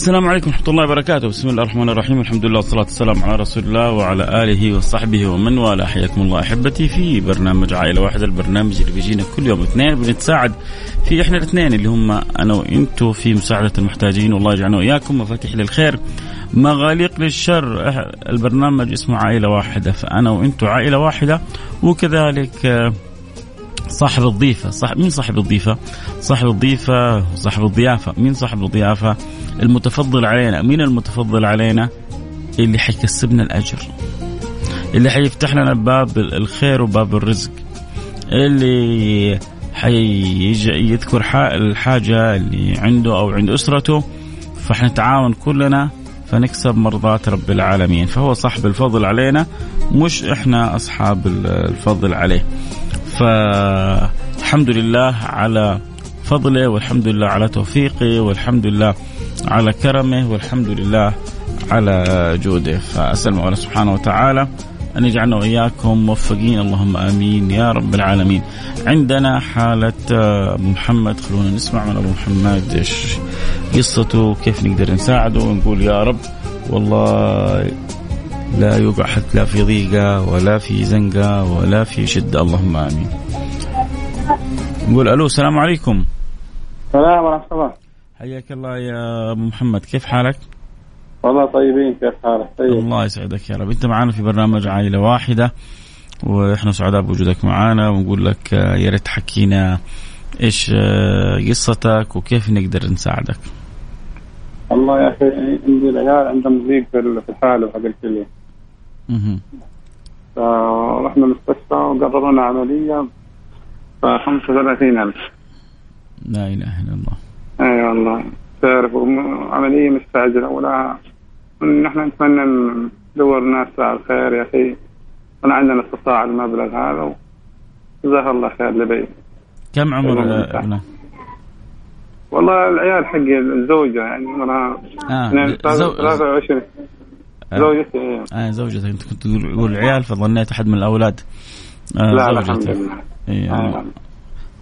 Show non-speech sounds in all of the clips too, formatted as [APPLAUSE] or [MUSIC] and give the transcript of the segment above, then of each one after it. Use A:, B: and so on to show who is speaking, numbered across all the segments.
A: السلام عليكم ورحمة الله وبركاته، بسم الله الرحمن الرحيم، الحمد لله والصلاة والسلام على رسول الله وعلى آله وصحبه ومن والاه، حياكم الله أحبتي في برنامج عائلة واحدة، البرنامج اللي بيجينا كل يوم اثنين. بنتساعد في إحنا الاثنين اللي هم أنا وأنتم في مساعدة المحتاجين. والله يجعلنا وإياكم مفاتيح للخير مغاليق للشر، البرنامج اسمه عائلة واحدة، فأنا وأنتم عائلة واحدة وكذلك صاحب الضيفة صح مين صاحب الضيفة؟ صاحب الضيفة صاحب الضيافة مين صاحب الضيافة؟ المتفضل علينا مين المتفضل علينا؟ اللي حيكسبنا الأجر اللي حيفتح لنا باب الخير وباب الرزق اللي حيجي يذكر الحاجة اللي عنده أو عند أسرته فحنتعاون كلنا فنكسب مرضات رب العالمين. فهو صاحب الفضل علينا مش إحنا أصحاب الفضل عليه. فالحمد لله على فضله والحمد لله على توفيقه والحمد لله على كرمه والحمد لله على جوده. فأسأل الله سبحانه وتعالى أن يجعلنا وإياكم موفقين. اللهم آمين يا رب العالمين. عندنا حالة أبو محمد خلونا نسمع من أبو محمد إيش قصته كيف نقدر نساعده ونقول يا رب والله لا يوقع حد لا في ضيقة ولا في زنقة ولا في شدة اللهم آمين نقول ألو السلام عليكم
B: السلام ورحمة الله
A: حياك الله يا محمد كيف حالك؟
B: والله طيبين كيف حالك؟ طيب
A: الله يسعدك يا رب أنت معنا في برنامج عائلة واحدة وإحنا سعداء بوجودك معنا ونقول لك يا ريت تحكينا إيش قصتك وكيف نقدر نساعدك.
B: والله يا أخي عندي العيال عندهم ضيق في الحالة حق الكليه. فرحنا المستشفى وقرروا لنا عملية ف 35000
A: لا إله إلا الله.
B: اي أيوة والله تعرف عملية مستعجله ولا نحن نتمنى ندور الناس على الخير يا أخي ولا عندنا استطاع المبلغ هذا جزاك الله خير لبيت
A: كم عمر ابنك؟
B: والله العيال حقي الزوجة يعني عمرها
A: آه. زو...
B: 23
A: آه.
B: زوجتي أيوه
A: آه زوجتك انت كنت تقول العيال فظنيت أحد من الأولاد.
B: آه لا الحمد لله.
A: إيه آه.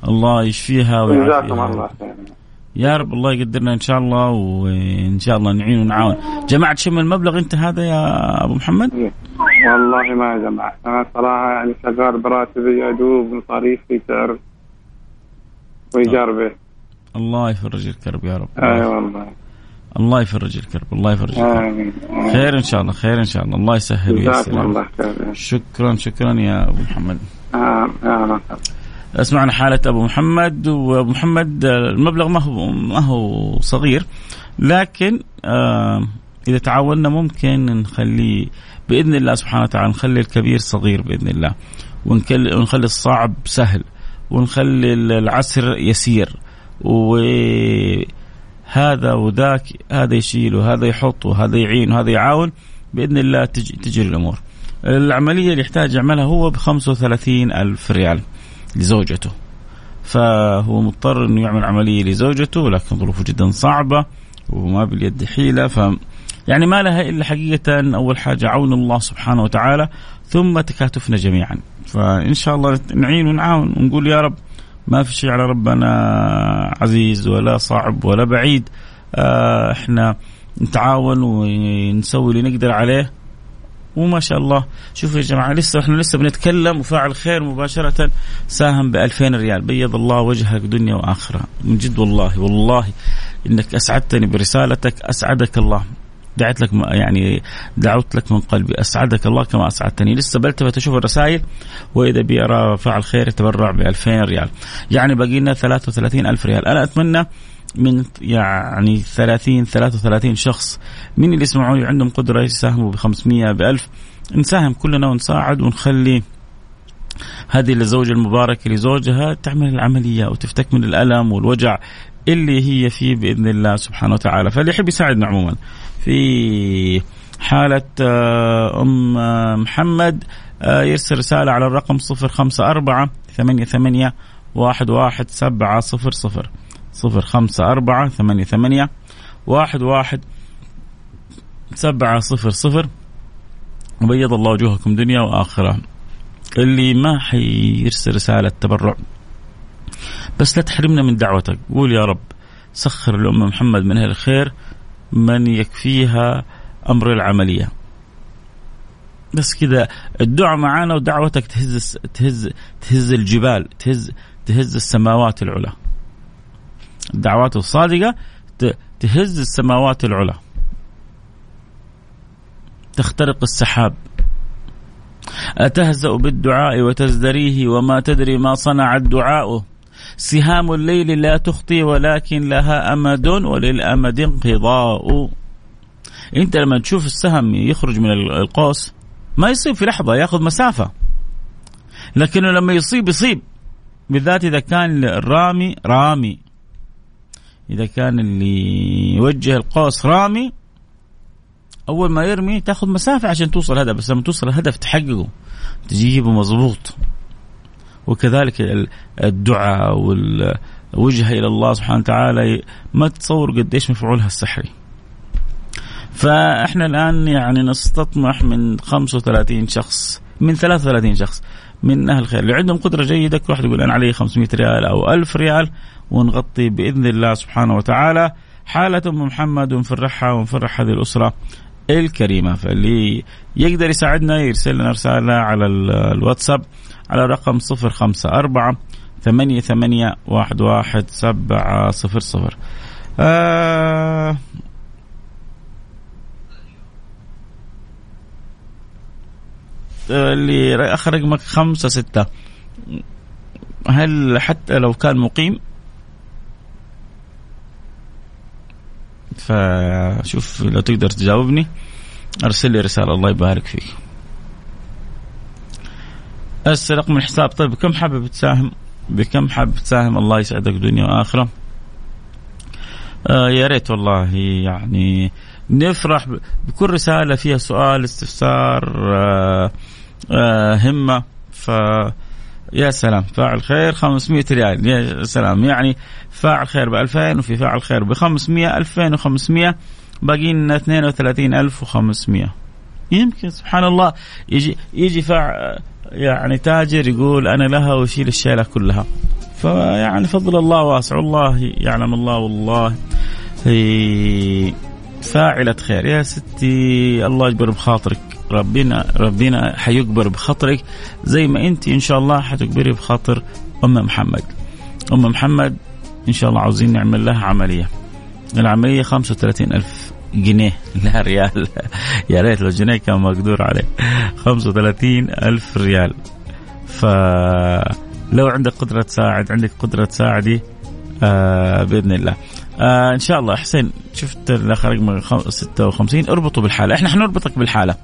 A: الله. يشفيها ويعافيها.
B: الله خير
A: يا رب الله يقدرنا إن شاء الله وإن شاء الله نعين ونعاون. جمعت شم المبلغ أنت هذا يا أبو محمد؟
B: والله ما جمعت. أنا صراحة يعني شغال براتبي يا دوب مصاريفي تعرف وايجار بيت
A: الله يفرج الكرب يا رب.
B: أي والله.
A: الله يفرج الكرب الله يفرج الكرب.
B: آمين
A: خير إن شاء الله خير إن شاء الله. الله يسهل وييسر.
B: الله
A: شكرا شكرا يا أبو محمد.
B: آه آه
A: اسمعنا حالة أبو محمد وأبو محمد المبلغ ما هو ما هو صغير لكن آه إذا تعاوننا ممكن نخليه بإذن الله سبحانه وتعالى نخلي الكبير صغير بإذن الله ونخلي الصعب سهل ونخلي العسر يسير وهذا وذاك هذا يشيل وهذا يحط وهذا يعين وهذا يعاون بإذن الله تجري الأمور. العملية اللي يحتاج يعملها هو ب 35 ألف ريال لزوجته. فهو مضطر إنه يعمل عملية لزوجته لكن ظروفه جدا صعبة وما باليد حيلة. ف يعني ما لها إلا حقيقة أول حاجة عون الله سبحانه وتعالى ثم تكاتفنا جميعا. فإن شاء الله نعين ونعاون ونقول يا رب ما في شيء على ربنا عزيز ولا صعب ولا بعيد. آه إحنا نتعاون ونسوي اللي نقدر عليه. وما شاء الله. شوفوا يا جماعة لسه إحنا لسه بنتكلم وفاعل خير مباشرة. ساهم ب 2000 ريال. بيض الله وجهك دنيا وآخرة. من جد والله والله إنك أسعدتني برسالتك. أسعدك الله. دعيت لك يعني دعوت لك من قلبي. أسعدك الله كما أسعدتني. لسه بلتفت أشوف الرسائل وإذا بيرى فعل خير يتبرع ب 2000 ريال. يعني باقي لنا 33 ألف ريال. أنا أتمنى من يعني 30 33 شخص. من اللي يسمعوني؟ عندهم قدرة يساهموا ب 500 ب 1000 نساهم كلنا ونساعد ونخلي هذه الزوجة المباركة لزوجها تعمل العملية وتفتك من الألم والوجع اللي هي فيه بإذن الله سبحانه وتعالى. فاللي يحب يساعدنا عموما. في حالة آه، أم محمد آه، يرسل رسالة على الرقم صفر خمسة أربعة ثمانية ثمانية واحد واحد سبعة صفر صفر. صفر خمسة أربعة ثمانية ثمانية واحد واحد سبعة صفر صفر. وبيض الله وجوهكم دنيا وآخرة. اللي ما حيرسل رسالة تبرع بس لا تحرمنا من دعوتك. قول يا رب سخر الأمة محمد من أهل الخير. من يكفيها أمر العملية. بس كذا الدعاء معانا ودعوتك تهز تهز تهز الجبال تهز تهز السماوات العلى. الدعوات الصادقة تهز السماوات العلى. تخترق السحاب. أتهزأ بالدعاء وتزدريه وما تدري ما صنع الدعاء. سهام الليل لا تخطي ولكن لها أمد وللأمد انقضاء. أنت لما تشوف السهم يخرج من القوس ما يصيب في لحظة يأخذ مسافة. لكنه لما يصيب يصيب. بالذات إذا كان الرامي رامي. إذا كان اللي يوجه القوس رامي أول ما يرمي تأخذ مسافة عشان توصل الهدف بس لما توصل الهدف تحققه تجيبه مضبوط. وكذلك الدعاء والوجهه إلى الله سبحانه وتعالى ما تتصور قديش مفعولها السحري. فإحنا الآن يعني نستطمح من 35 شخص من 33 شخص من أهل الخير اللي عندهم قدرة جيدة كل واحد يقول أنا علي 500 ريال أو 1000 ريال ونغطي بإذن الله سبحانه وتعالى حالة أم محمد ونفرحها ونفرح هذه الأسرة الكريمة فاللي يقدر يساعدنا يرسل لنا رسالة على الواتساب على رقم صفر خمسة أربعة ثمانية ثمانية واحد واحد سبعة صفر صفر. آه اللي آخر رقمك خمسة ستة. هل حتى لو كان مقيم؟ فشوف لو تقدر تجاوبني أرسل لي رسالة الله يبارك فيك. بس رقم الحساب طيب كم حابب تساهم؟ بكم حابب تساهم؟ الله يسعدك دنيا وآخرة. آه يا ريت والله يعني نفرح بكل رسالة فيها سؤال استفسار آه آه همة. ف يا سلام فاعل خير 500 ريال. يا سلام يعني فاعل خير ب 2000 وفي فاعل خير ب 500 2500 باقي لنا 32500 يمكن سبحان الله يجي يجي فاعل يعني تاجر يقول أنا لها وأشيل الشيلة كلها. فيعني فضل الله واسع. الله يعلم الله والله فاعلة خير. يا ستي الله يجبر بخاطرك. ربنا ربنا حيكبر بخاطرك زي ما أنت. إن شاء الله حتكبري بخاطر أم محمد. أم محمد إن شاء الله عاوزين نعمل لها عملية. العملية 35 ألف. جنيه. [LAUGHS] لا ريال. يا ريت لو جنيه كان مقدور عليه. 35 ألف ريال. فلو عندك قدرة تساعد عندك قدرة تساعدي آه بإذن الله. آه إن شاء الله. حسين شفت الآخر رقم 56 اربطوا بالحالة. إحنا حنربطك بالحالة.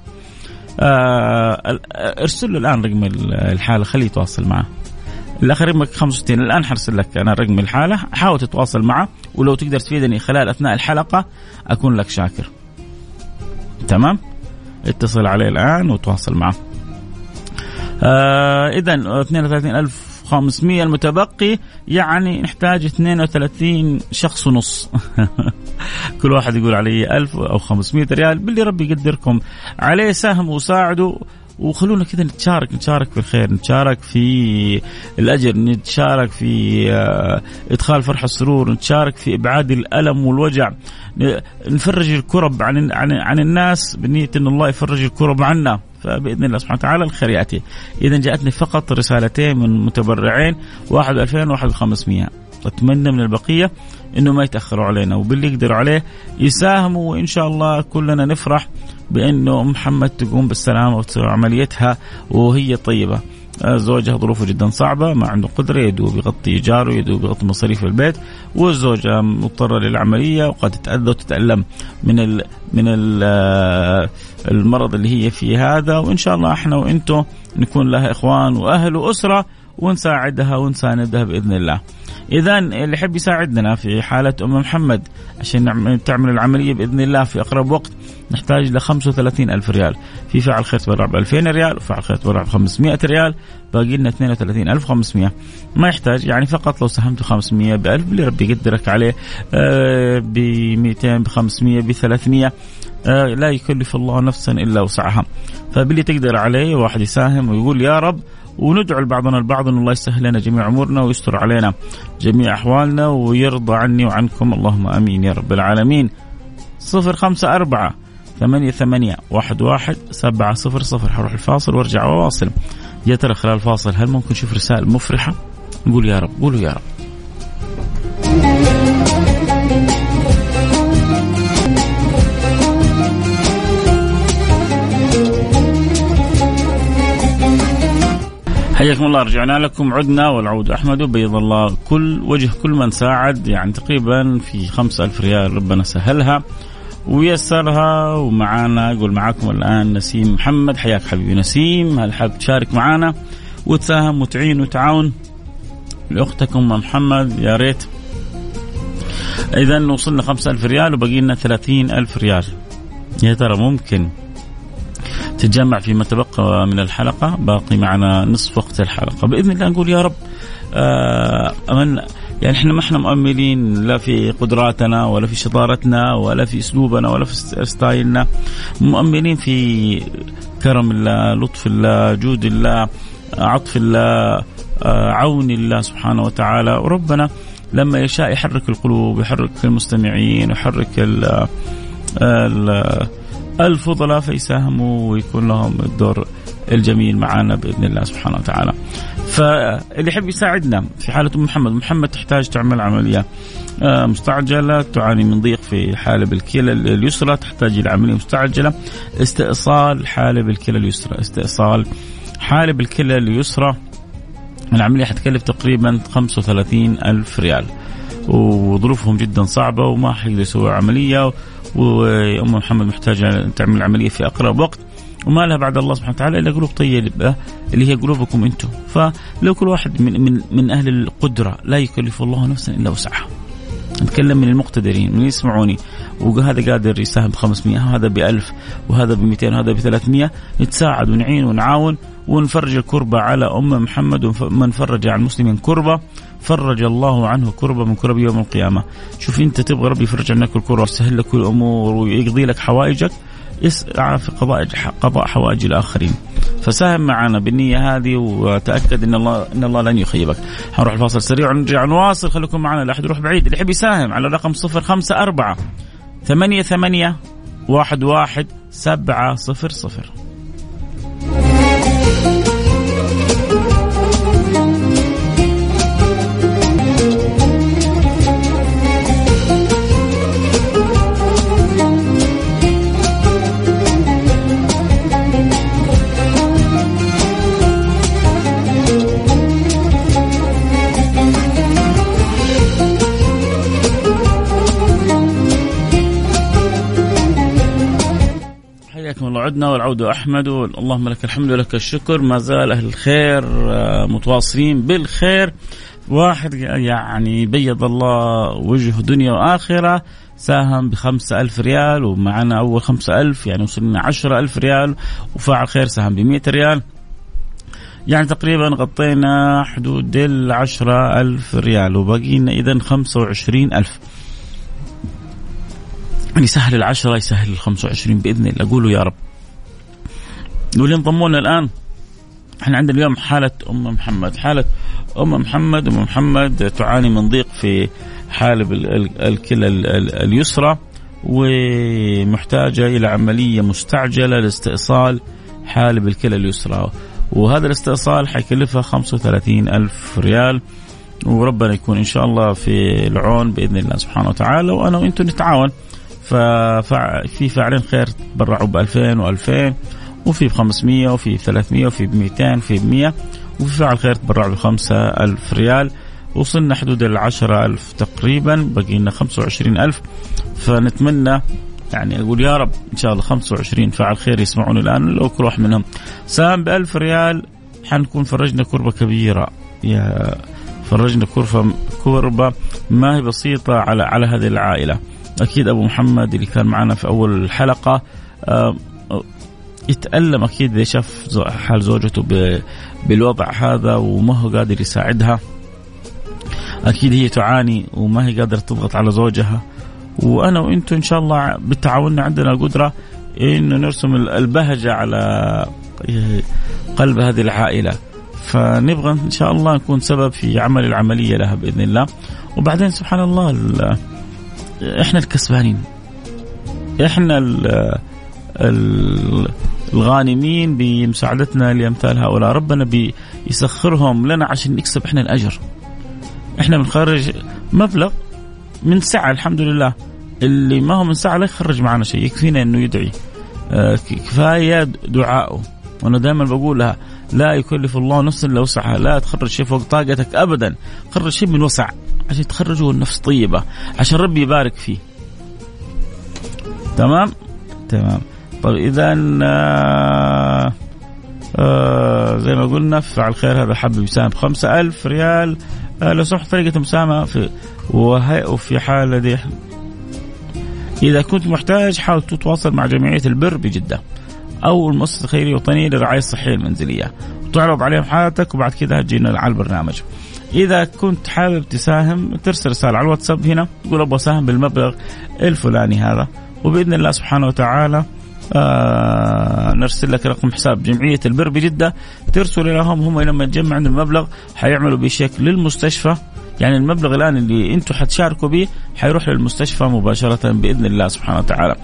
A: آه ارسل له الآن رقم الحالة. خليه يتواصل معه. الآخر رقمك 65 الآن حرسل لك أنا رقم الحالة. حاول تتواصل معه ولو تقدر تفيدني خلال أثناء الحلقة أكون لك شاكر. تمام؟ اتصل عليه الآن وتواصل معه. آه اذا 32500 المتبقي يعني نحتاج 32 شخص ونص. [LAUGHS] كل واحد يقول علي 1000 أو 500 ريال. باللي ربي يقدركم. عليه سهم وساعدوا وخلونا كذا نتشارك نتشارك في الخير نتشارك في الأجر نتشارك في آه، إدخال فرح السرور نتشارك في إبعاد الألم والوجع. نفرج الكرب عن عن عن الناس بنية إن الله يفرج الكرب عنا فبإذن الله سبحانه وتعالى الخير يأتي. اذا جاءتني فقط رسالتين من متبرعين واحد 2000 وواحد 500 أتمنى من البقية أنه ما يتأخروا علينا وباللي يقدروا عليه يساهموا وإن شاء الله كلنا نفرح. بأنه أم محمد تقوم بالسلامة وعمليتها وهي طيبة زوجها ظروفه جدا صعبة ما عنده قدرة يدوب يغطي إيجاره يدوب يغطي مصاريف البيت والزوجة مضطرة للعملية وقد تتأذى وتتألم من ال من ال المرض اللي هي فيه هذا وإن شاء الله إحنا وإنتم نكون لها إخوان وأهل وأسرة ونساعدها ونساندها بإذن الله. اذا اللي يحب يساعدنا في حالة أم محمد عشان تعمل العملية بإذن الله في أقرب وقت نحتاج ل 35 ألف ريال. في فعل خير تبرع ب 2000 ريال وفعل خير تبرع ب 500 ريال. باقي لنا 32500 ما يحتاج يعني فقط لو ساهمت 500 ب 1000 اللي ربي يقدرك عليه ب 200 ب 500 ب 300 آه، لا يكلف الله نفسا إلا وسعها. فباللي تقدر عليه واحد يساهم ويقول يا رب وندعو لبعضنا البعض إن الله يسهل لنا جميع أمورنا ويستر علينا جميع أحوالنا ويرضى عني وعنكم. اللهم آمين يا رب العالمين. صفر خمسة أربعة ثمانية ثمانية واحد واحد سبعة صفر صفر. حروح الفاصل وارجع وواصل يا ترى خلال الفاصل هل ممكن نشوف رسائل مفرحة؟ نقول يا رب قولوا يا رب. حياكم الله رجعنا لكم. عدنا والعود أحمد وبيض الله. كل وجه كل من ساعد يعني تقريبا في خمسة ألف ريال ربنا سهلها ويسرها. ومعانا أقول معاكم الآن نسيم محمد. حياك حبيبي نسيم. هل حاب تشارك معانا؟ وتساهم وتعين وتعاون لأختك أم محمد. يا ريت. إذا وصلنا خمسة ألف ريال وبقي لنا ثلاثين ألف ريال. يا ترى ممكن تتجمع فيما تبقى من الحلقة باقي معنا نصف وقت الحلقة. بإذن الله نقول يا رب آه، أمن يعني إحنا ما إحنا مؤملين لا في قدراتنا ولا في شطارتنا ولا في أسلوبنا ولا في ستايلنا. مؤملين في كرم الله لطف الله جود الله عطف الله آه، عون الله سبحانه وتعالى. وربنا لما يشاء يحرك القلوب يحرك المستمعين يحرك ال الفضلاء فيساهموا ويكون لهم الدور الجميل معنا بإذن الله سبحانه وتعالى. فاللي يحب يساعدنا في حالة أم محمد، محمد تحتاج تعمل عملية آه، مستعجلة تعاني من ضيق في حالب الكلى اليسرى تحتاج إلى عملية مستعجلة استئصال حالب الكلى اليسرى، استئصال حالب الكلى اليسرى العملية حتكلف تقريبا 35 ألف ريال. وظروفهم جدا صعبة وما حيقدروا يسووا عملية وأم محمد محتاجة تعمل عمليه في أقرب وقت. وما لها بعد الله سبحانه وتعالى إلا قلوب طيبة اللي هي قلوبكم أنتم. فلو كل واحد من من من أهل القدرة لا يكلف الله نفسا إلا وسعها. نتكلم من المقتدرين من يسمعوني. وهذا قادر يساهم ب 500 وهذا ب 1000 وهذا ب 200 وهذا ب 300 نتساعد ونعين ونعاون ونفرج الكربة على أم محمد ومن فرج عن المسلمين كربة. فرج الله عنه كربة من كرب يوم القيامة. شوف أنت تبغى ربي يفرج عنك الكربة ويسهل لك الأمور ويقضي لك حوائجك اسعى في قضاء قضاء حوائج الآخرين. فساهم معنا بالنية هذه وتأكد أن الله أن الله لن يخيبك. حنروح الفاصل سريع ونرجع نواصل. خليكم معنا لا أحد يروح بعيد. اللي يحب يساهم على خمسة أربعة ثمانية ثمانية واحد واحد سبعة صفر صفر. عدنا والعود أحمد اللهم لك الحمد ولك الشكر. ما زال أهل الخير آه، متواصلين بالخير. واحد يعني بيض الله وجهه دنيا وآخرة ساهم بخمسة ألف ريال ومعنا أول خمسة ألف يعني وصلنا عشرة ألف ريال وفاعل خير ساهم بمئة ريال. يعني تقريبا غطينا حدود العشرة ألف ريال وبقينا إذا خمسة وعشرين ألف. يسهل العشرة يسهل الخمسة وعشرين بإذن الله. قولوا يا رب. واللي انضموا لنا الآن. إحنا عندنا اليوم حالة أم محمد. حالة أم محمد أم محمد تعاني من ضيق في حالب الكلى اليسرى ومحتاجة إلى عملية مستعجلة لاستئصال حالب الكلى اليسرى. وهذا الاستئصال حيكلفها 35 ألف ريال. وربنا يكون إن شاء الله في العون بإذن الله سبحانه وتعالى. وأنا وأنتم نتعاون. ففي فاعلين خير تبرعوا ب 2000 و2000 وفي ب 500 وفي ب 300 وفي ب 200 وفي ب 100 وفي فاعل خير تبرع ب 5000 ريال. وصلنا حدود ال 10000 تقريبا بقي لنا 25000 فنتمنى يعني أقول يا رب إن شاء الله 25 فاعل خير يسمعون الآن. لو كل واحد منهم ساهم ب 1000 ريال حنكون فرجنا كربة كبيرة. يا فرجنا كربه كربة ما هي بسيطة على على هذه العائلة. أكيد أبو محمد اللي كان معنا في أول الحلقة آه، يتألم أكيد إذا شاف حال زوجته بالوضع هذا وما هو قادر يساعدها. أكيد هي تعاني وما هي قادرة تضغط على زوجها. وأنا وأنتم إن شاء الله بتعاوننا عندنا القدرة إنه نرسم البهجة على قلب هذه العائلة. فنبغى إن شاء الله نكون سبب في عمل العملية لها بإذن الله. وبعدين سبحان الله إحنا الكسبانين. إحنا ال الغانمين بمساعدتنا لأمثال هؤلاء. ربنا بيسخرهم لنا عشان نكسب إحنا الأجر. إحنا بنخرج مبلغ من سعة الحمد لله. اللي ما هو من سعة لا يخرج معنا شيء يكفينا إنه يدعي. آه، كفاية دعائه وأنا دائما بقولها لا يكلف الله نفسا إلا وسعها. لا تخرج شيء فوق طاقتك ابدا. خرج شيء من وسع عشان تخرجه النفس طيبة عشان ربي يبارك فيه. تمام؟ تمام. طيب اذا آه آه زي ما قلنا فعل خير هذا حب يساهم بخمسة ألف ريال. آه لو سمحت طريقة المساهمة في وفي حالة دي إذا كنت محتاج حاول تتواصل مع جمعية البر بجدة أو المؤسسة الخيرية الوطنية للرعاية الصحية المنزلية. وتعرض عليهم حالتك وبعد كذا تجينا على البرنامج. إذا كنت حابب تساهم ترسل رسالة على الواتساب هنا تقول أبغى أساهم بالمبلغ الفلاني هذا. وبإذن الله سبحانه وتعالى آه نرسل لك رقم حساب جمعية البر بجدة. ترسل لهم هم لما يتجمع عندهم المبلغ حيعملوا بشيك للمستشفى. يعني المبلغ الآن اللي أنتم حتشاركوا به حيروح للمستشفى مباشرة بإذن الله سبحانه وتعالى.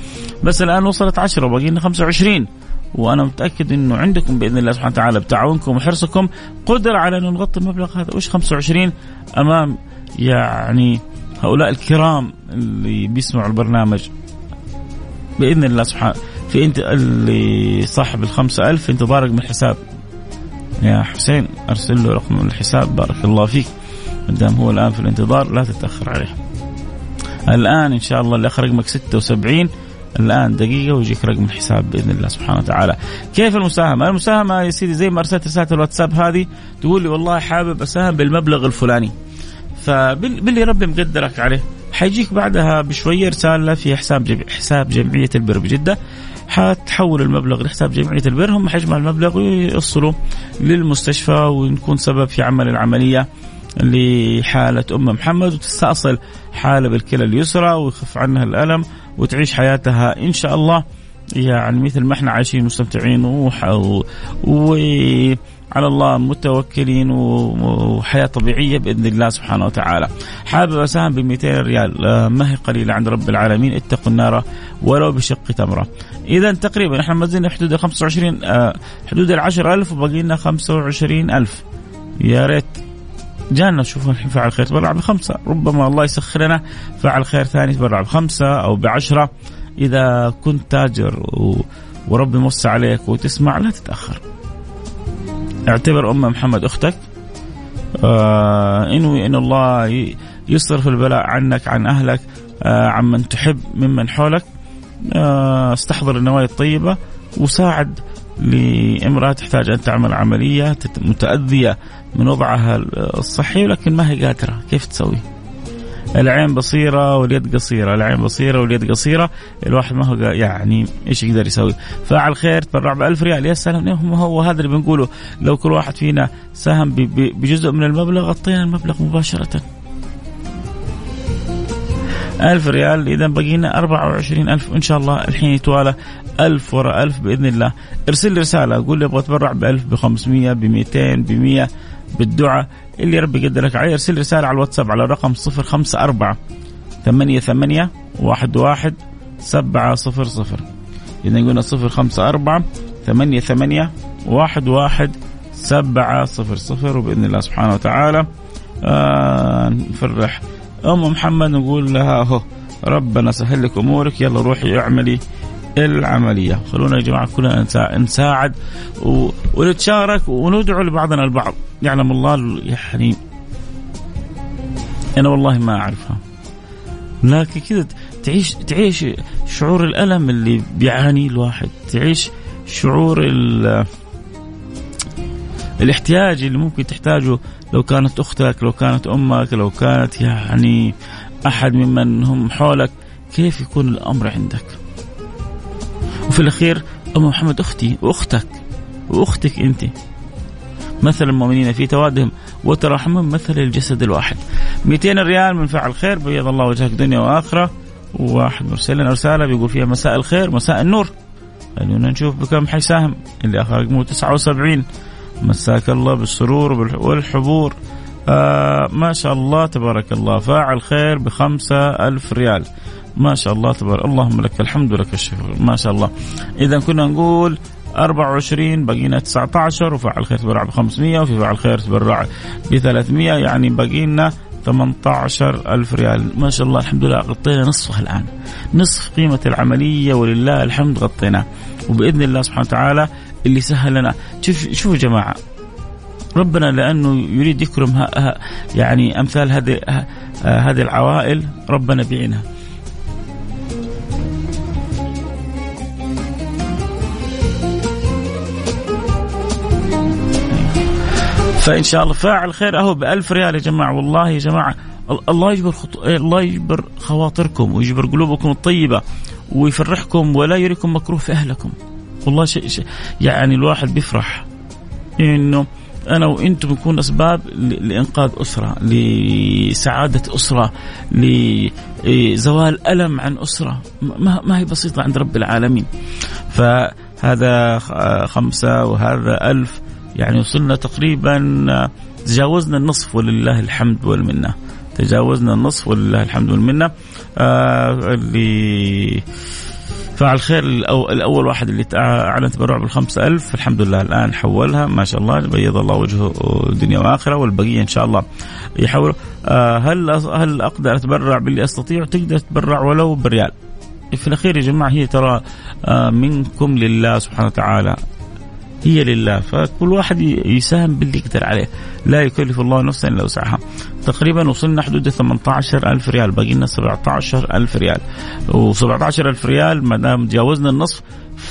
A: بس الآن وصلت 10 وباقي لنا 25 وأنا متأكد إنه عندكم بإذن الله سبحانه وتعالى بتعاونكم وحرصكم. قدره على أن نغطي المبلغ هذا. وش 25 أمام يعني هؤلاء الكرام اللي بيسمعوا البرنامج. بإذن الله سبحانه في انت اللي صاحب الخمسة ألف انتظارك من الحساب يا حسين أرسل له رقم الحساب بارك الله فيك ما دام هو الآن في الانتظار لا تتأخر عليه الآن إن شاء الله اللي أخر رقمك 76 الآن دقيقة ويجيك رقم الحساب بإذن الله سبحانه وتعالى. كيف المساهمة؟ المساهمة يا سيدي زي ما أرسلت رسالة الواتساب هذه تقول لي والله حابب أساهم بالمبلغ الفلاني. فباللي ربي مقدرك عليه حيجيك بعدها بشوية رسالة في حساب جمع حساب جمعية البر بجدة حتحول المبلغ لحساب جمعية البر هم حيجمع المبلغ ويوصلوا للمستشفى ونكون سبب في عمل العملية لحالة أم محمد وتستأصل حالة بالكلى اليسرى ويخف عنها الألم وتعيش حياتها إن شاء الله. يعني مثل ما إحنا عايشين مستمتعين و... على الله متوكلين وحياة طبيعية بإذن الله سبحانه وتعالى. حابب أساهم ب 200 ريال. آه، ما هي قليلة عند رب العالمين. اتقوا النار ولو بشق تمرة. إذا تقريبا إحنا زلنا حدود ال 25 آه، حدود ال 10000 وباقي لنا 25000 يا ريت. جانا نشوف الحين فعل خير. تبرع بخمسة. ربما الله يسخر لنا فعل خير ثاني تبرع بخمسة أو بعشرة. إذا كنت تاجر و... وربي موسع عليك وتسمع لا تتأخر. اعتبر ام محمد أختك. آه انوي إن الله يصرف البلاء عنك عن أهلك آه عن من تحب ممن حولك. آه استحضر النوايا الطيبة وساعد لامرأة تحتاج أن تعمل عملية متأذية من وضعها الصحي ولكن ما هي قادرة. كيف تسوي؟ العين بصيرة واليد قصيرة العين بصيرة واليد قصيرة الواحد ما هو يعني إيش يقدر يسوي. فاعل خير تبرع ب 1000 ريال. يا سلام هو هذا اللي بنقوله. لو كل واحد فينا ساهم بجزء من المبلغ غطينا المبلغ مباشرة. ألف ريال إذا بقينا أربعة وعشرين ألف. إن شاء الله الحين يتوالى ألف وراء ألف بإذن الله. ارسل لي رسالة قول لي أبغى أتبرع بألف بخمسمية بميتين بمية بالدعاء. اللي ربي يقدرك عليه ارسل رسالة على الواتساب على الرقم صفر خمسة أربعة ثمانية ثمانية واحد واحد سبعة صفر صفر. إذا قلنا صفر خمسة أربعة ثمانية ثمانية واحد واحد سبعة صفر صفر وبإذن الله سبحانه وتعالى آه نفرح. أم محمد نقول لها اهو ربنا سهل لك أمورك يلا روحي اعملي. العملية. خلونا يا جماعة كلنا نساعد ونتشارك وندعو لبعضنا البعض. يعلم الله يعني أنا والله ما أعرفها. لكن كذا تعيش تعيش شعور الألم اللي بيعاني الواحد. تعيش شعور الاحتياج اللي ممكن تحتاجه. لو كانت أختك لو كانت أمك لو كانت يعني أحد ممن هم حولك كيف يكون الأمر عندك؟ وفي الأخير ام محمد أختي وأختك وأختك أنت. مثل المؤمنين في توادهم وتراحمهم مثل الجسد الواحد. 200 ريال من فعل خير بيض الله وجهك دنيا وآخرة. وواحد مرسل لنا رساله بيقول فيها مساء الخير مساء النور. خلونا نشوف بكم حيساهم. اللي اخر رقمه 79 مساك الله بالسرور والحبور. آه ما شاء الله تبارك الله. فاعل خير بخمسة ألف ريال. ما شاء الله تبارك اللهم لك الحمد لك الشكر. ما شاء الله. إذا كنا نقول 24 بقينا 19 وفاعل خير تبرع ب 500 وفي فاعل خير تبرع ب 300 يعني بقينا 18 ألف ريال. ما شاء الله الحمد لله. غطينا نصفها الآن. نصف قيمة العملية ولله الحمد غطيناه. وبإذن الله سبحانه وتعالى اللي سهل لنا شوف شوفوا جماعة ربنا لأنه يريد يكرم ها يعني أمثال هذه هذه العوائل ربنا بيعينها. فإن شاء الله فاعل خير أهو ب 1000 ريال يا جماعة. والله يا جماعة الله يجبر خط... الله يجبر خواطركم ويجبر قلوبكم الطيبة ويفرحكم ولا يريكم مكروه في أهلكم. والله شيء شي يعني الواحد بيفرح إنه أنا وإنتم نكون أسباب لإنقاذ أسرة، لسعادة أسرة، لزوال ألم عن أسرة، ما, ما هي بسيطة عند رب العالمين. فهذا خمسة وهذا ألف يعني وصلنا تقريبا تجاوزنا النصف ولله الحمد والمنة. تجاوزنا النصف ولله الحمد والمنة. آه اللي فعل خير الأول واحد اللي أعلن تبرع بالخمسة ألف الحمد لله الآن حولها ما شاء الله بيض الله وجهه دنيا وآخرة والبقية إن شاء الله يحول آه، هل هل أقدر أتبرع باللي أستطيع تقدر تتبرع ولو بريال في الأخير يا جماعة هي ترى آه، منكم لله سبحانه وتعالى هي لله. فكل واحد يساهم باللي يقدر عليه. لا يكلف الله نفسا إلا وسعها. تقريبا وصلنا حدود 18 ألف ريال. باقي لنا 17 ألف ريال. و17 ألف ريال ما دام تجاوزنا النصف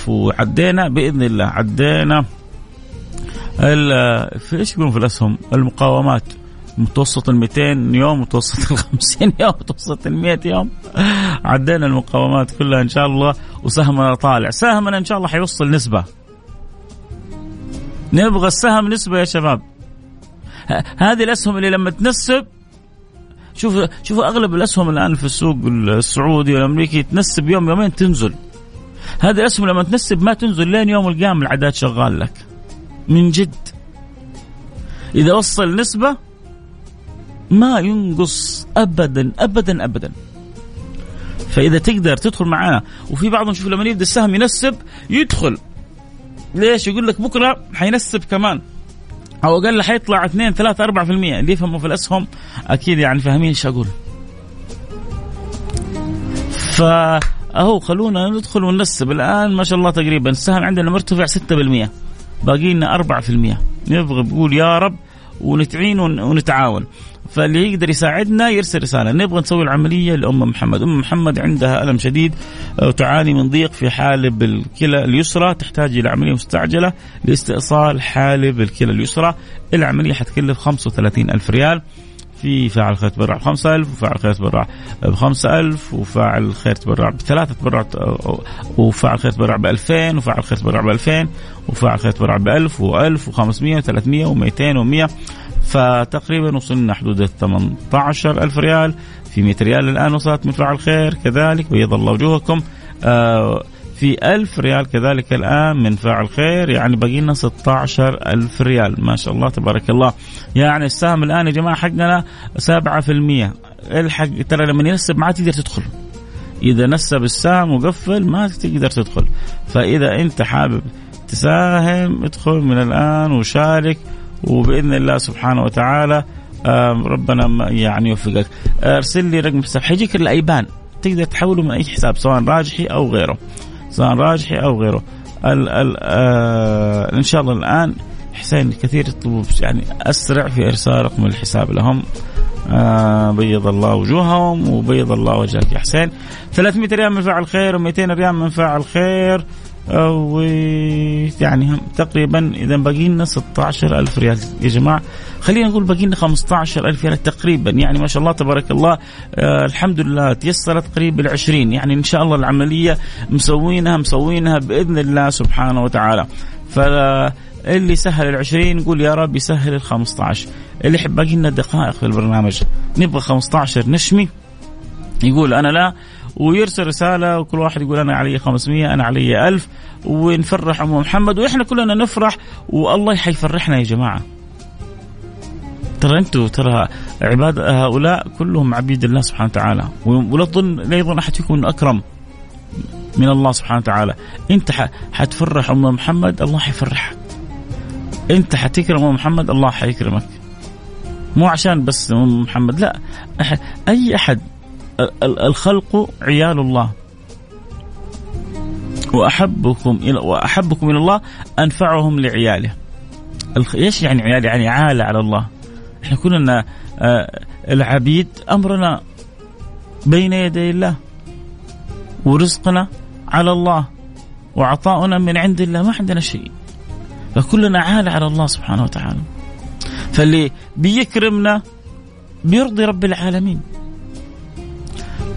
A: وعدينا بإذن الله. عدينا في إيش يقولون في الأسهم؟ المقاومات. متوسط ال 200 يوم متوسط ال 50 يوم متوسط ال 100 يوم. عدينا المقاومات كلها إن شاء الله. وسهمنا طالع. سهمنا إن شاء الله حيوصل نسبة. نبغى السهم نسبة يا شباب. هذه الأسهم اللي لما تنسب شوف شوفوا أغلب الأسهم الآن في السوق السعودي والأمريكي تنسب يوم يومين تنزل. هذه الأسهم لما تنسب ما تنزل لين يوم القيامة العداد شغال لك. من جد. إذا وصل نسبة ما ينقص أبدا أبدا أبدا. فإذا تقدر تدخل معنا وفي بعضهم شوف لما يبدأ السهم ينسب يدخل. ليش؟ يقول لك بكرة حينسب كمان. أو أقل حيطلع 2 3 4% اللي يفهموا في الأسهم أكيد يعني فاهمين إيش أقول. فأهو خلونا ندخل وننسب. الآن ما شاء الله تقريبا السهم عندنا مرتفع 6% باقي لنا 4% نبغى بقول يا رب ونتعين ونتعاون. فاللي يقدر يساعدنا يرسل رسالة. نبغى نسوي العملية لأم محمد. أم محمد عندها ألم شديد وتعاني من ضيق في حالب الكلى اليسرى تحتاج إلى عملية مستعجلة لاستئصال حالب الكلى اليسرى. العملية حتكلف 35 ألف ريال. في فاعل خير تبرع ب 5000 وفاعل خير تبرع ب 5000 وفاعل خير تبرع بثلاثة تبرع وفاعل خير تبرع ب 2000 وفاعل خير تبرع ب 2000 وفاعل خير تبرع ب 1000 و1000 و500 و300 و200 و100 فتقريبا وصلنا حدود ال 18 ألف ريال. في 100 ريال الآن وصلت من فعل خير كذلك بيض الله وجوهكم. آه في ألف ريال كذلك الآن من فاعل خير. يعني باقي لنا 16 ألف ريال. ما شاء الله تبارك الله. يعني السهم الآن يا جماعة حقنا 7% الحق ترى لما ينسب ما تقدر تدخل. إذا نسب السهم وقفل ما تقدر تدخل. فإذا أنت حابب تساهم ادخل من الآن وشارك. وبإذن الله سبحانه وتعالى ربنا يعني يوفقك. ارسل لي رقم حساب. حيجيك الأيبان. تقدر تحوله من أي حساب سواء راجحي أو غيره. سواء راجحي أو غيره. ال ال آه إن شاء الله الآن حسين كثير يطلبوا يعني أسرع في ارسال رقم الحساب لهم. آه بيض الله وجوههم وبيض الله وجهك يا حسين. 300 ريال من فاعل خير و200 ريال من فاعل خير. ويعني تقريبا إذا باقي لنا 16000 ريال. يا جماعة خلينا نقول باقي لنا 15000 ريال تقريبا. يعني ما شاء الله تبارك الله آه الحمد لله تيسرت قريب ال 20 يعني إن شاء الله العملية مسوينها مسوينها بإذن الله سبحانه وتعالى. ف اللي سهل ال 20 نقول يا رب يسهل ال 15 اللي يحب باقي لنا دقائق في البرنامج نبغى 15 نشمي يقول أنا لا ويرسل رسالة وكل واحد يقول أنا علي 500 أنا علي 1000 ونفرح أم محمد وإحنا كلنا نفرح والله حيفرحنا يا جماعة. ترى أنتم ترى عباد هؤلاء كلهم عبيد الله سبحانه وتعالى ولا تظن لا يظن أحد فيكم أكرم من الله سبحانه وتعالى. أنت حتفرح أم محمد الله حيفرحك. أنت حتكرم أم محمد الله حيكرمك. مو عشان بس أم محمد لا أي أحد الخلق عيال الله وأحبكم إلى وأحبكم إلى الله أنفعهم لعياله. إيش يعني عيال؟ يعني عالة على الله. إحنا كلنا آه، العبيد أمرنا بين يدي الله ورزقنا على الله وعطاؤنا من عند الله ما عندنا شيء. فكلنا عالة على الله سبحانه وتعالى. فاللي بيكرمنا بيرضي رب العالمين.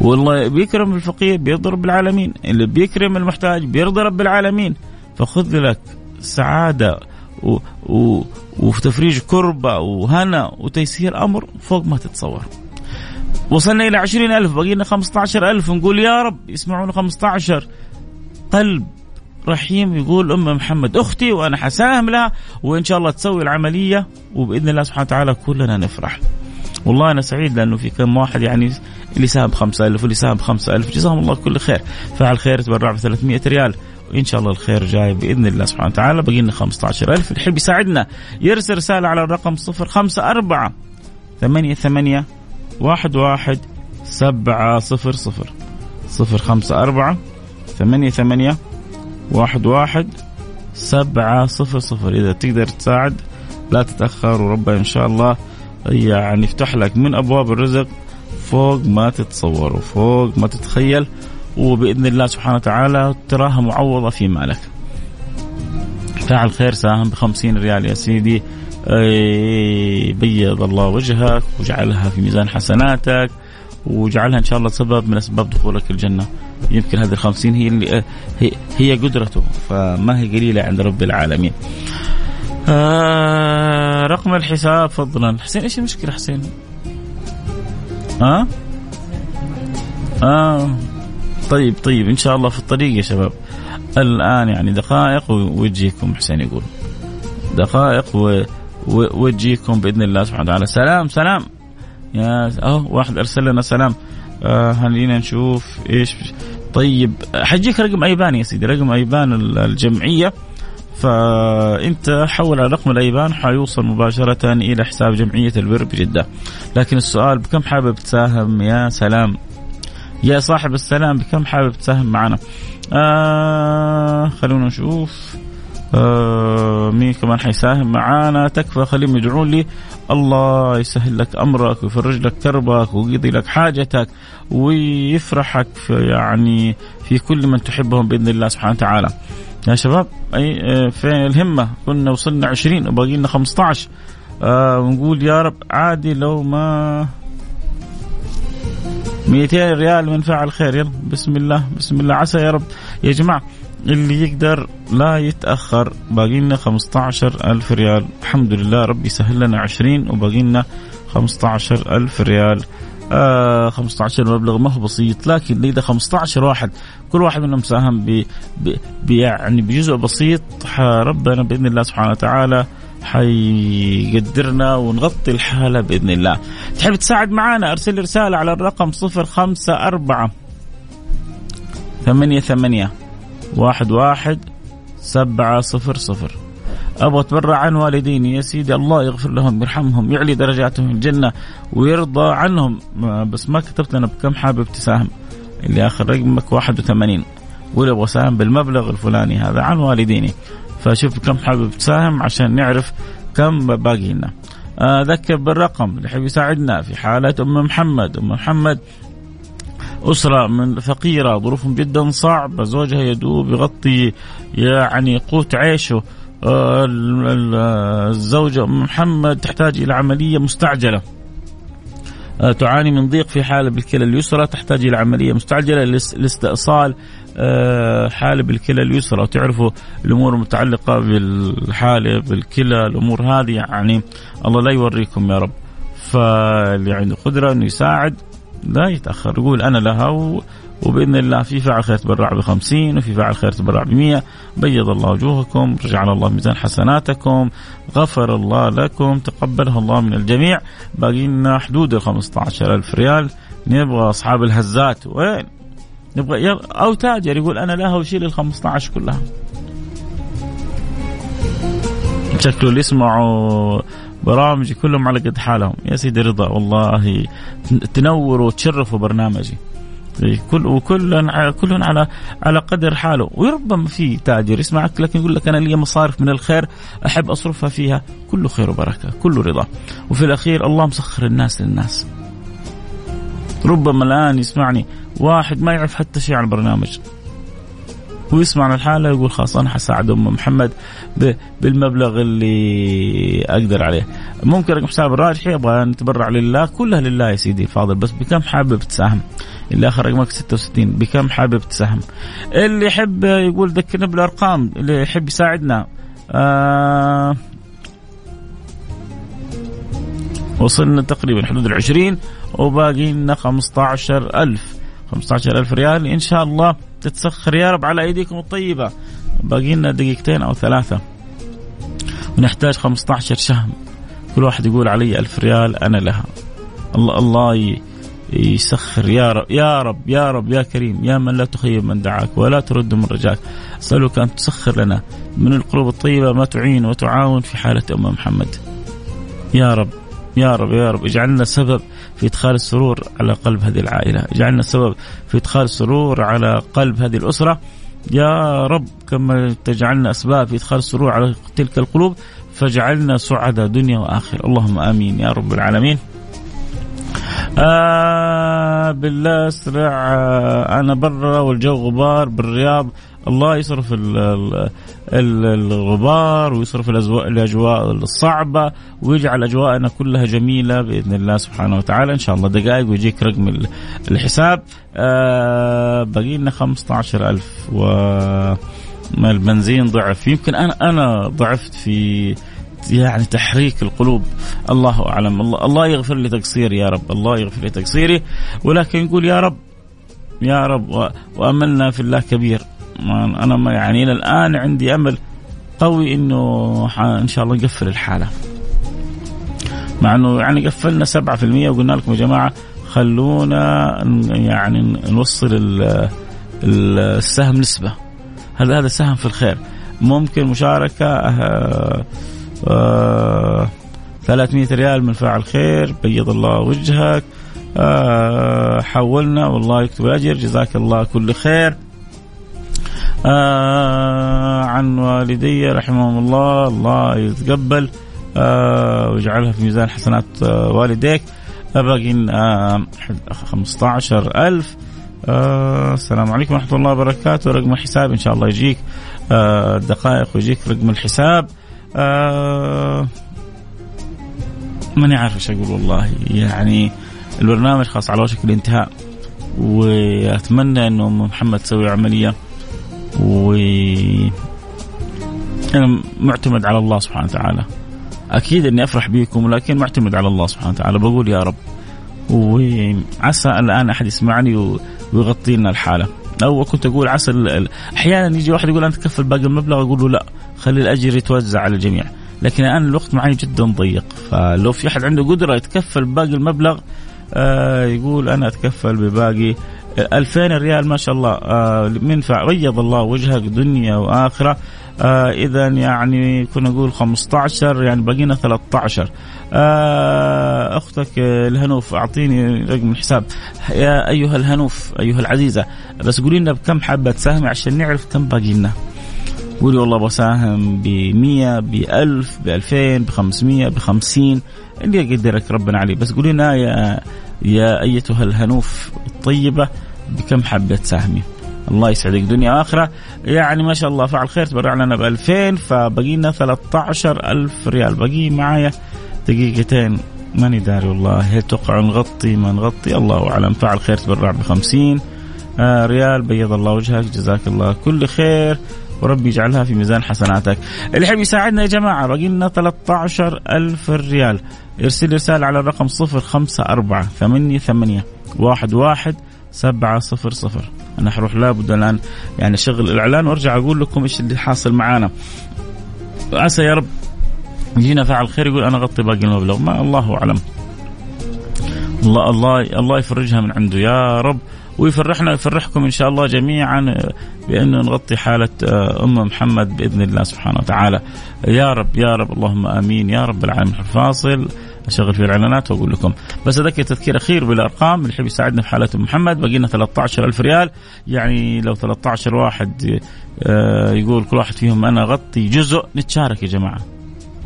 A: والله بيكرم الفقير بيرضي رب العالمين اللي بيكرم المحتاج بيرضي رب العالمين فخذ لك سعادة و... و... وتفريج كربة وهنا وتيسير أمر فوق ما تتصور. وصلنا إلى عشرين ألف بقينا خمسة عشر ألف. نقول يا رب يسمعون خمسة عشر قلب رحيم يقول أم محمد أختي وأنا حساهم لها. وإن شاء الله تسوي العملية وبإذن الله سبحانه وتعالى كلنا نفرح. والله أنا سعيد لأنه في كم واحد يعني اللي ساهم 5000 واللي ساهم 5000 جزاهم الله كل خير. فعل خير تبرع ب 300 ريال. وإن شاء الله الخير جاي بإذن الله سبحانه وتعالى. باقي لنا 15000 اللي يحب يساعدنا. يرسل رسالة على الرقم 054 ثمانية ثمانية واحد واحد سبعة صفر صفر. صفر خمسة أربعة ثمانية ثمانية واحد واحد سبعة صفر صفر. إذا تقدر تساعد لا تتأخر. وربنا إن شاء الله يعني يفتح لك من أبواب الرزق فوق ما تتصور وفوق ما تتخيل وبإذن الله سبحانه وتعالى تراها معوضة في مالك. فاعل خير ساهم ب 50 ريال يا سيدي بيض الله وجهك وجعلها في ميزان حسناتك وجعلها إن شاء الله سبب من أسباب دخولك الجنة يمكن هذه الخمسين هي اللي هي, هي قدرته فما هي قليلة عند رب العالمين. آه رقم الحساب فضلا حسين إيش المشكلة حسين؟ ها؟ آه. طيب طيب إن شاء الله في الطريق يا شباب. الآن يعني دقائق ويجيكم حسين يقول. دقائق و... بإذن الله سبحانه وتعالى. سلام سلام. يا أهو واحد أرسل لنا سلام. آه خلينا نشوف إيش. طيب حجيك رقم أيبان يا سيدي. رقم أيبان الجمعية. فانت حول على رقم الأيبان حيوصل مباشرة إلى حساب جمعية البر بجدة. لكن السؤال بكم حابب تساهم؟ يا سلام. يا صاحب السلام بكم حابب تساهم معنا؟ آه خلونا نشوف. آه مين كمان حيساهم معانا تكفى خليهم يدعون لي. الله يسهل لك أمرك ويفرج لك كربك ويقضي لك حاجتك ويفرحك في يعني في كل من تحبهم بإذن الله سبحانه وتعالى. يا شباب أي آه، في الهمة كنا وصلنا 20 وباقي لنا 15 آه ونقول يا رب عادي لو ما 200 ريال من فعل خير يلا بسم الله بسم الله عسى يا رب. يا جماعة اللي يقدر لا يتأخر باقي لنا 15 ألف ريال. الحمد لله ربي سهل لنا 20 وباقي لنا 15 ألف ريال. آه 15 مبلغ ما هو بسيط لكن إذا 15 واحد كل واحد منهم ساهم ب يعني بجزء بسيط ربنا بإذن الله سبحانه وتعالى حيقدرنا ونغطي الحالة بإذن الله. تحب تساعد معنا أرسل رسالة على الرقم 054 ثمانية ثمانية واحد واحد سبعة صفر صفر أبغى اتبرع عن والديني يا سيدي الله يغفر لهم يرحمهم يعلي درجاتهم في الجنة ويرضى عنهم. بس ما كتبت أنا بكم حابب تساهم اللي آخر رقمك 81 قول أبغى اساهم بالمبلغ الفلاني هذا عن والديني. فشوف كم حابب تساهم عشان نعرف كم باقي لنا اذكر بالرقم اللي يحب يساعدنا في حالة أم محمد. أم محمد أسرة من فقيرة ظروفهم جدا صعبة زوجها يدوب يغطي يعني قوت عيشه. آه، الزوجة أم محمد تحتاج إلى عملية مستعجلة آه، تعاني من ضيق في حالب الكلى اليسرى تحتاج إلى عملية مستعجلة لاستئصال آه، حالب الكلى اليسرى وتعرفوا الأمور المتعلقة بالحالب الكلى الأمور هذه يعني الله لا يوريكم يا رب فاللي عنده قدرة أنه يساعد لا يتأخر يقول أنا لها. وبإذن الله في فاعل خير تبرع ب 50 وفي فاعل خير تبرع ب 100 بيض الله وجوهكم جعل الله ميزان حسناتكم غفر الله لكم تقبلها الله من الجميع. باقي لنا حدود ال 15000 ريال. نبغى أصحاب الهزات. وين؟ نبغى أو تاجر يقول أنا لها وشيل ال 15 كلها. شكله اللي يسمعوا برامجي كلهم على قد حالهم. يا سيدي رضا والله تنوروا وتشرفوا برنامجي. كل وكل كل على على قدر حاله. وربما في تاجر يسمعك لكن يقول لك أنا لي مصارف من الخير أحب أصرفها فيها. كله خير وبركة كله رضا. وفي الأخير الله مسخر الناس للناس. ربما الآن يسمعني واحد ما يعرف حتى شيء عن البرنامج. ويسمع عن الحالة يقول خلاص أنا حساعد أم محمد بالمبلغ اللي أقدر عليه. ممكن رقم حساب الراجحي أبغى نتبرع لله. كلها لله يا سيدي الفاضل بس بكم حابب تساهم؟ اللي آخر رقمك 66 بكم حابب تساهم؟ اللي يحب يقول ذكرنا بالأرقام اللي يحب يساعدنا. آه وصلنا تقريبا حدود ال 20 وباقي لنا 15000 15000 ريال. إن شاء الله تتسخر يا رب على أيديكم الطيبة. باقي لنا دقيقتين أو ثلاثة. ونحتاج 15 شهم. كل واحد يقول علي ألف ريال أنا لها. الله الله يسخر. يا رب يا رب يا رب يا كريم يا من لا تخيب من دعاك ولا ترد من رجاك. أسألك أن تسخر لنا من القلوب الطيبة ما تعين وتعاون في حالة أم محمد. يا رب يا رب يا رب اجعلنا سبب في إدخال السرور على قلب هذه العائلة، اجعلنا سبب في إدخال السرور على قلب هذه الأسرة. يا رب كما تجعلنا أسباب في إدخال السرور على تلك القلوب فاجعلنا سعداء دنيا وآخرة، اللهم آمين يا رب العالمين. آه بالله اسرع آه أنا برا والجو غبار بالرياض. الله يصرف الغبار ويصرف الاجواء الصعبة ويجعل أجواءنا كلها جميلة بإذن الله سبحانه وتعالى. إن شاء الله دقائق ويجيك رقم الحساب. آه باقي لنا 15000 و البنزين ضعف. يمكن أنا أنا ضعفت في يعني تحريك القلوب. الله أعلم. الله, الله يغفر لي تقصيري يا رب. الله يغفر لي تقصيري. ولكن نقول يا رب يا رب وأملنا في الله كبير. أنا ما يعني إلى الآن عندي أمل قوي إنه إن شاء الله نقفل الحالة. مع إنه يعني قفلنا 7% وقلنا لكم يا جماعة خلونا يعني نوصل السهم نسبة. هذا هذا سهم في الخير. ممكن مشاركة آه آه 300 ريال من فاعل خير بيض الله وجهك. آه حولنا والله يكتب الأجر. جزاك الله كل خير. آه عن والدي رحمهم الله الله يتقبل. ويجعلها في ميزان حسنات والديك. باقي آه 15000 آه السلام عليكم ورحمة الله وبركاته. رقم الحساب إن شاء الله يجيك آه دقائق ويجيك رقم الحساب. آه ماني عارف إيش أقول والله. يعني البرنامج خاص على وشك الانتهاء وأتمنى إنه محمد تسوي عملية و أنا معتمد على الله سبحانه وتعالى. أكيد إني أفرح بكم ولكن معتمد على الله سبحانه وتعالى. بقول يا رب. وعسى الآن أحد يسمعني ويغطي لنا الحالة. أو كنت أقول عسى أحيانا يجي واحد يقول أنت تكفل باقي المبلغ أقول له لا. خلي الأجر يتوزع على الجميع. لكن الآن الوقت معي جدا ضيق فلو في أحد عنده قدرة يتكفل باقي المبلغ آه يقول أنا أتكفل بباقي 2000 ريال ما شاء الله آه من بيض الله وجهك دنيا وآخرة. آه اذا يعني كنا نقول 15 يعني بقينا 13 آه أختك الهنوف أعطيني رقم الحساب. يا أيها الهنوف أيها العزيزة بس قولي لنا بكم حابة تساهمي عشان نعرف كم باقي لنا. قولي والله بساهم ب 100 ب 1000 ب 2000 ب 500 ب 50 اللي يقدرك ربنا عليه. بس قولي لنا يا يا أيتها الهنوف الطيبة بكم حابه تساهمي الله يسعدك. دنيا وآخرة. يعني ما شاء الله فعل خير. تبرع لنا ب 2000 فبقي لنا 13000 ريال. بقي معايا دقيقتين. ماني داري والله. هل توقع نغطي ما نغطي. الله أعلم. فعل خير. تبرع ب 50 آه ريال. بيض الله وجهك. جزاك الله كل خير. وربي يجعلها في ميزان حسناتك. اللي يحب يساعدنا يا جماعة باقي لنا 13 ألف ريال. ارسل رسالة على الرقم 054 ثمانية ثمانية واحد واحد سبعة صفر صفر. أنا حروح لابد الآن يعني أشغل الإعلان وأرجع أقول لكم إيش اللي حاصل معانا. عسى يا رب يجينا فاعل خير يقول أنا أغطي باقي المبلغ. ما الله أعلم. الله الله الله يفرجها من عنده. يا رب ويفرحنا ويفرحكم إن شاء الله جميعا بانه نغطي حالة آه، أم محمد بإذن الله سبحانه وتعالى. يا رب يا رب اللهم آمين. يا رب العالمين. الفاصل أشغل فيه الإعلانات وأقول لكم. بس أذكر تذكير أخير بالأرقام اللي يحب يساعدنا في حالة أم محمد. باقي لنا 13000 ريال. يعني لو 13 واحد آه، يقول كل واحد فيهم أنا أغطي جزء نتشارك يا جماعة.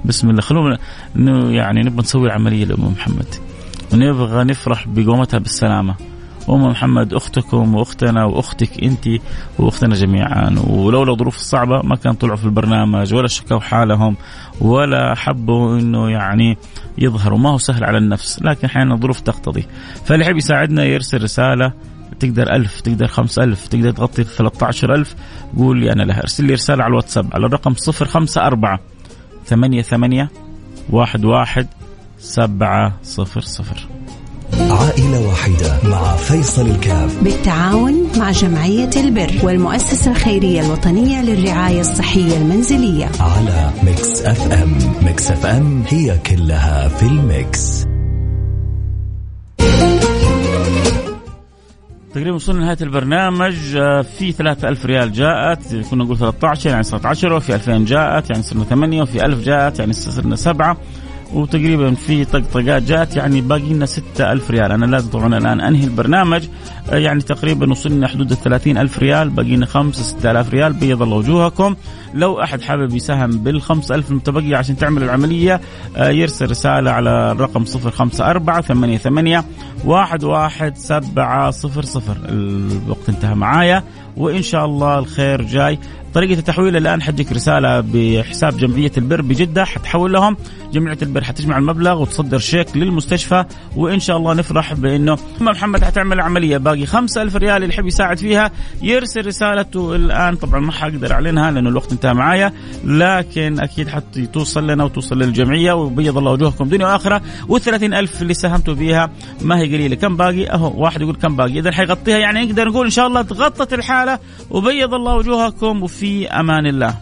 A: بسم الله. خلونا يعني نبغى نسوي عمليه لأم محمد. ونبغى نفرح بقومتها بالسلامة. أم محمد أختكم وأختنا وأختك أنت وأختنا جميعا. ولولا الظروف الصعبة ما كان طلعوا في البرنامج ولا شكوا حالهم ولا حبوا إنه يعني يظهروا. ما هو سهل على النفس لكن أحيانا الظروف تقتضي. فاللي يحب يساعدنا يرسل رسالة تقدر ألف تقدر خمسة ألف تقدر تغطي 13 ألف. قول لي أنا لها. ارسل لي رسالة على الواتساب على الرقم صفر خمسة أربعة ثمانية ثمانية واحد واحد سبعة صفر صفر.
C: عائلة واحدة مع فيصل الكاف.
D: بالتعاون مع جمعية البر والمؤسسة الخيرية الوطنية للرعاية الصحية المنزلية.
C: على Mix FM. Mix FM هي كلها في ال mix.
A: تقريبا وصلنا لنهاية البرنامج. آه، في 3000 ريال جاءت كنا نقول 13 يعني صارت 10 وفي 2000 جاءت يعني صرنا 8 وفي 1000 جاءت يعني صرنا 7 وتقريبا في طقطقات جات يعني باقي لنا 6000 ريال. أنا لازم طبعا الآن أنهي البرنامج. آه، يعني تقريبا وصلنا حدود ال 30000 ريال باقي لنا 5 6000 ريال. بيض الله وجوهكم. لو أحد حابب يساهم بال 5000 المتبقية عشان تعمل العملية آه، يرسل رسالة على الرقم 054 88 11700 الوقت انتهى معايا. وإن شاء الله الخير جاي. طريقة التحويل الآن حدك رسالة بحساب جمعية البر بجدة حتحول لهم. جمعية البر حتجمع المبلغ وتصدر شيك للمستشفى وإن شاء الله نفرح بأنه أم محمد حتعمل عملية. باقي خمسة ألف ريال اللي يحب يساعد فيها. يرسل رسالته الآن. طبعا ما حقدر أعلنها لأنه الوقت انتهى معايا لكن أكيد حتوصل لنا وتوصل للجمعية وبيض الله وجوهكم دنيا والثلاثين ألف اللي ساهمتوا بها ما هي قليلة. كم باقي؟ أهو واحد يقول كم باقي؟ إذا حيغطيها يعني نقدر نقول إن شاء الله تغطت وتعالى وبيض الله وجوهكم وفي أمان الله.